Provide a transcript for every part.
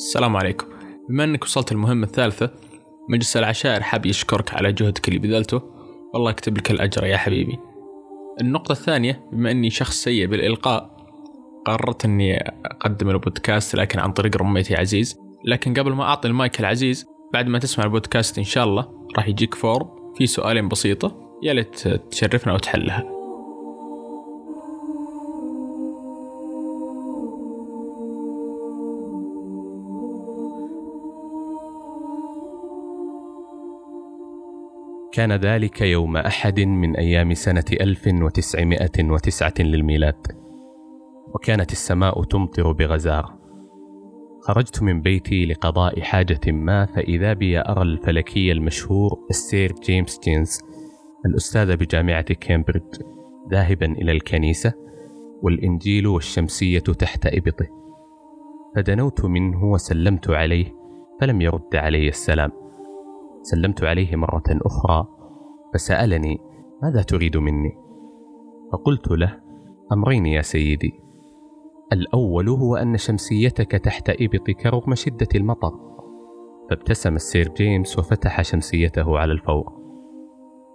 السلام عليكم. بما انك وصلت المهمة الثالثة مجلس العشائر حاب يشكرك على جهدك اللي بذلته. والله يكتب لك الأجر يا حبيبي. النقطة الثانية بما اني شخص سيء بالإلقاء قررت اني أقدم البودكاست لكن عن طريق ال roommate ي عزيز. لكن قبل ما أعطي المايك العزيز بعد ما تسمع البودكاست إن شاء الله راح يجيك form في سؤالين بسيطة يا ليت تشرفنا وتحلها. كان ذلك يوم أحد من أيام سنة 1909 للميلاد. وكانت السماء تمطر بغزارة خرجت من بيتي لقضاء حاجة ما فإذا بي أرى الفلكي المشهور السير جيمس جينز الأستاذ بجامعة كامبريدج ذاهبا إلى الكنيسة والإنجيل والشمسية تحت إبطه. فدنوت منه وسلمت عليه فلم يرد علي السلام. سلمت عليه مرة أخرى فسألني ماذا تريد مني؟ فقلت له أمرين يا سيدي. الأول هو أن شمسيتك تحت إبطك رغم شدة المطر. فابتسم السير جيمس وفتح شمسيته على الفور.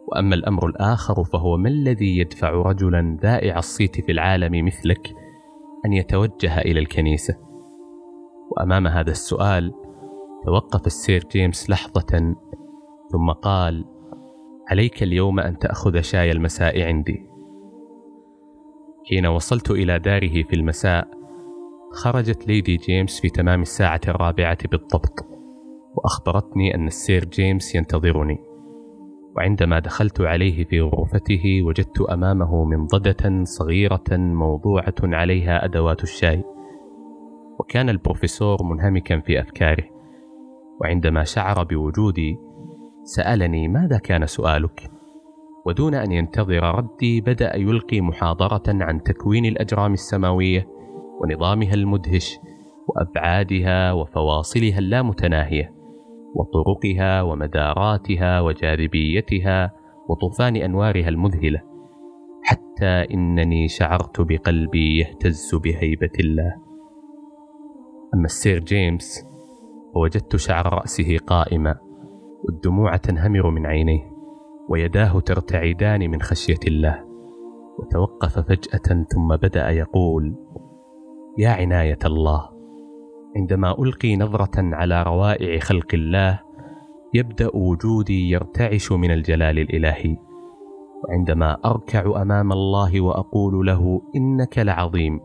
وأما الأمر الآخر فهو ما الذي يدفع رجلا ذائع الصيت في العالم مثلك أن يتوجه إلى الكنيسة؟ وأمام هذا السؤال توقف السير جيمس لحظة ثم قال عليك اليوم أن تأخذ شاي المساء عندي. حين وصلت إلى داره في المساء خرجت ليدي جيمس في تمام الساعة الرابعة بالضبط وأخبرتني أن السير جيمس ينتظرني. وعندما دخلت عليه في غرفته وجدت أمامه منضدة صغيرة موضوعة عليها أدوات الشاي. وكان البروفيسور منهمكا في أفكاره. وعندما شعر بوجودي سألني ماذا كان سؤالك؟ ودون أن ينتظر ردي بدأ يلقي محاضرة عن تكوين الأجرام السماوية ونظامها المدهش وأبعادها وفواصلها اللامتناهية وطرقها ومداراتها وجاذبيتها وطوفان أنوارها المذهلة حتى إنني شعرت بقلبي يهتز بهيبة الله أما السير جيمس فوجدت شعر رأسه قائما والدموع تنهمر من عينيه ويداه ترتعدان من خشية الله. وتوقف فجأة ثم بدأ يقول يا عناية الله عندما ألقي نظرة على روائع خلق الله يبدأ وجودي يرتعش من الجلال الإلهي. وعندما أركع أمام الله وأقول له إنك لعظيم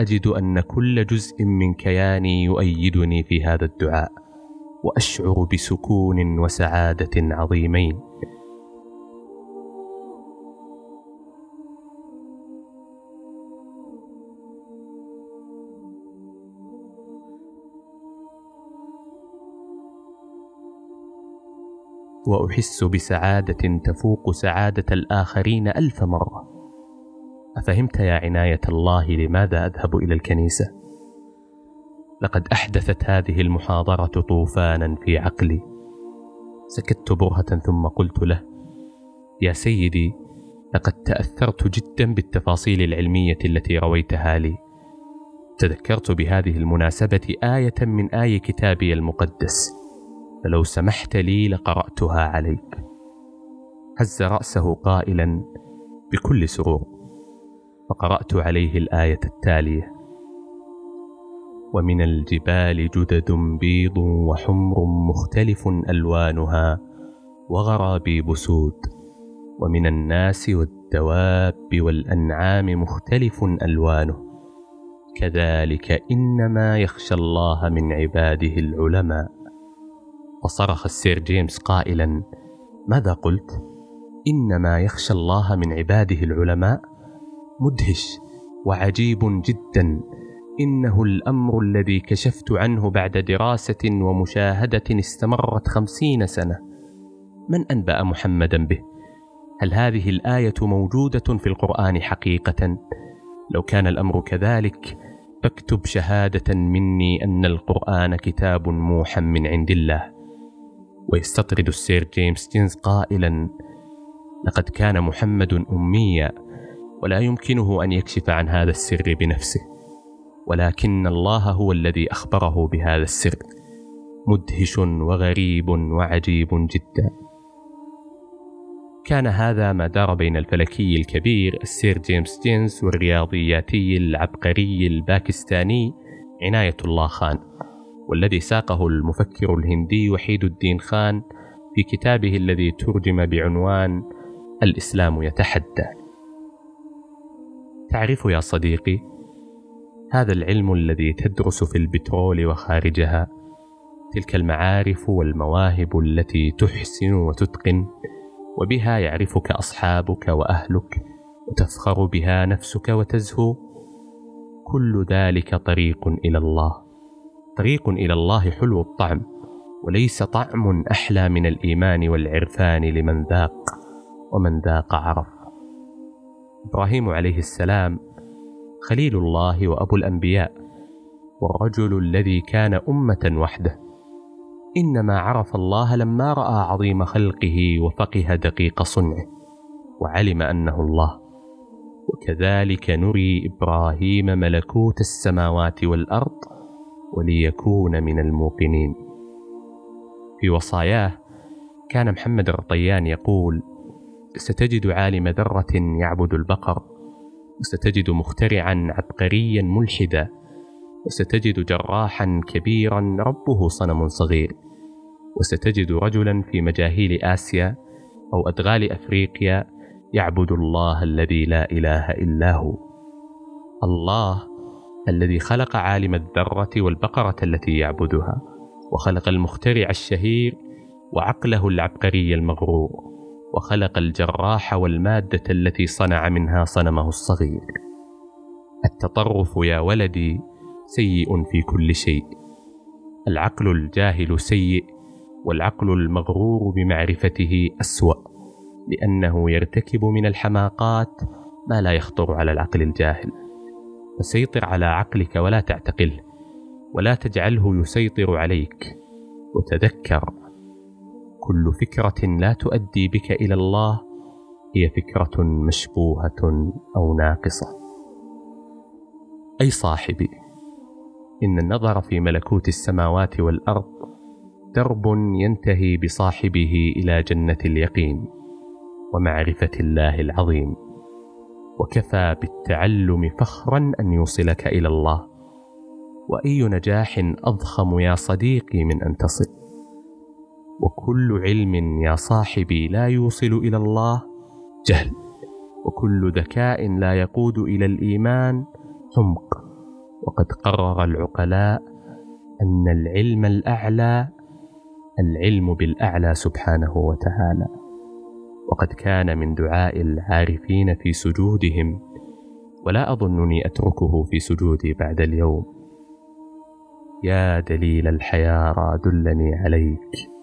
أجد أن كل جزء من كياني يؤيدني في هذا الدعاء وأشعر بسكون وسعادة عظيمين. وأحس بسعادة تفوق سعادة الآخرين ألف مرة. أفهمت يا عناية الله لماذا أذهب إلى الكنيسة؟ لقد أحدثت هذه المحاضرة طوفانا في عقلي. سكت برهة ثم قلت له يا سيدي لقد تأثرت جدا بالتفاصيل العلمية التي رويتها لي. تذكرت بهذه المناسبة آية من آي كتابي المقدس. فلو سمحت لي لقرأتها عليك. هز رأسه قائلا بكل سرور. فقرأت عليه الآية التالية. ومن الجبال جدد بيض وحمر مختلف ألوانها وغرابيب سود. ومن الناس والدواب والأنعام مختلف ألوانه. كذلك إنما يخشى الله من عباده العلماء. وصرخ السير جيمس قائلا ماذا قلت؟ إنما يخشى الله من عباده العلماء؟ مدهش وعجيب جدا إنه الأمر الذي كشفت عنه بعد دراسة ومشاهدة استمرت خمسين سنة من أنبأ محمدا به؟ هل هذه الآية موجودة في القرآن حقيقة؟ لو كان الأمر كذلك فاكتب شهادة مني أن القرآن كتاب موحى من عند الله ويستطرد السير جيمس جينز قائلا لقد كان محمد أميا ولا يمكنه أن يكشف عن هذا السر بنفسه. ولكن الله هو الذي أخبره بهذا السر. مدهش وغريب وعجيب جدا. كان هذا ما دار بين الفلكي الكبير السير جيمس جينز والرياضياتي العبقري الباكستاني عناية الله خان والذي ساقه المفكر الهندي وحيد الدين خان في كتابه الذي ترجم بعنوان الإسلام يتحدى تعرف يا صديقي؟ هذا العلم الذي تدرس في البترول وخارجها. تلك المعارف والمواهب التي تحسن وتتقن وبها يعرفك أصحابك وأهلك وتفخر بها نفسك وتزهو. كل ذلك طريق إلى الله. طريق إلى الله حلو الطعم وليس طعم أحلى من الإيمان والعرفان لمن ذاق ومن ذاق عرف. إبراهيم عليه السلام خليل الله وأبو الأنبياء والرجل الذي كان أمة وحده. إنما عرف الله لما رأى عظيم خلقه وفقه دقيق صنعه وعلم أنه الله. وكذلك نري إبراهيم ملكوت السماوات والأرض وليكون من الموقنين. في وصاياه كان محمد الرطيان يقول ستجد عالم ذرة يعبد البقر وستجد مخترعا عبقريا ملحدا وستجد جراحا كبيرا ربه صنم صغير وستجد رجلا في مجاهيل آسيا أو أدغال أفريقيا يعبد الله الذي لا إله إلا هو. الله الذي خلق عالم الذرة والبقرة التي يعبدها وخلق المخترع الشهير وعقله العبقري المغرور. وخلق الجراح والمادة التي صنع منها صنمه الصغير. التطرف يا ولدي سيء في كل شيء. العقل الجاهل سيء والعقل المغرور بمعرفته أسوأ لأنه يرتكب من الحماقات ما لا يخطر على العقل الجاهل. فسيطر على عقلك ولا تعتقله ولا تجعله يسيطر عليك. وتذكر كل فكرة لا تؤدي بك إلى الله هي فكرة مشبوهة أو ناقصة. أي صاحبي إن النظر في ملكوت السماوات والأرض درب ينتهي بصاحبه إلى جنة اليقين ومعرفة الله العظيم وكفى بالتعلم فخرا أن يوصلك إلى الله. وأي نجاح أضخم يا صديقي من أن تصل. وكل علم يا صاحبي لا يوصل إلى الله. جهل. وكل ذكاء لا يقود إلى الإيمان. حمق وقد قرر العقلاء أن العلم الأعلى العلم بالأعلى سبحانه وتعالى. وقد كان من دعاء العارفين في سجودهم. ولا أظنني أتركه في سجودي بعد اليوم. يا دليل الحيارى دلني عليك.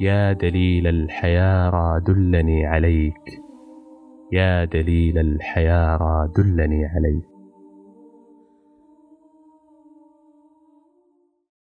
يا دليل الحيارى دلني عليك. يا دليل الحيارى دلني عليك.